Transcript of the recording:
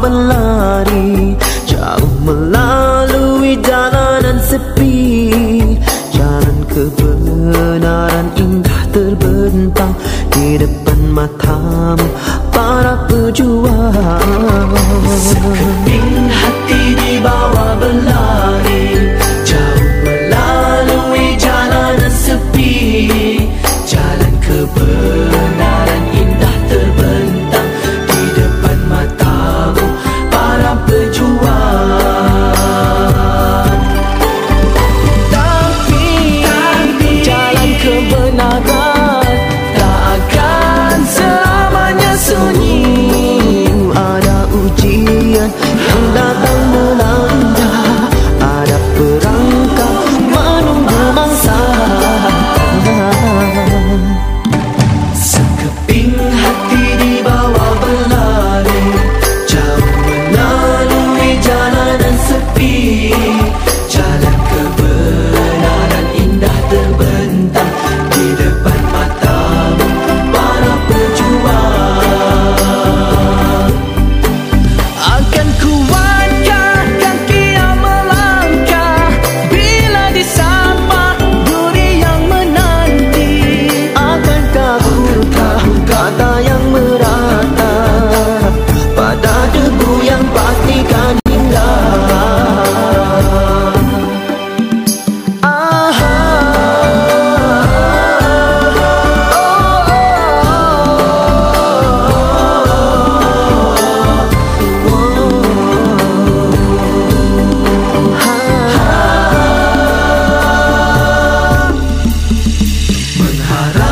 berlari Jauh melalui jalanan sepi. Jalan kebenaran indah terbentang Di depan matamu para pejuang kalian yang datang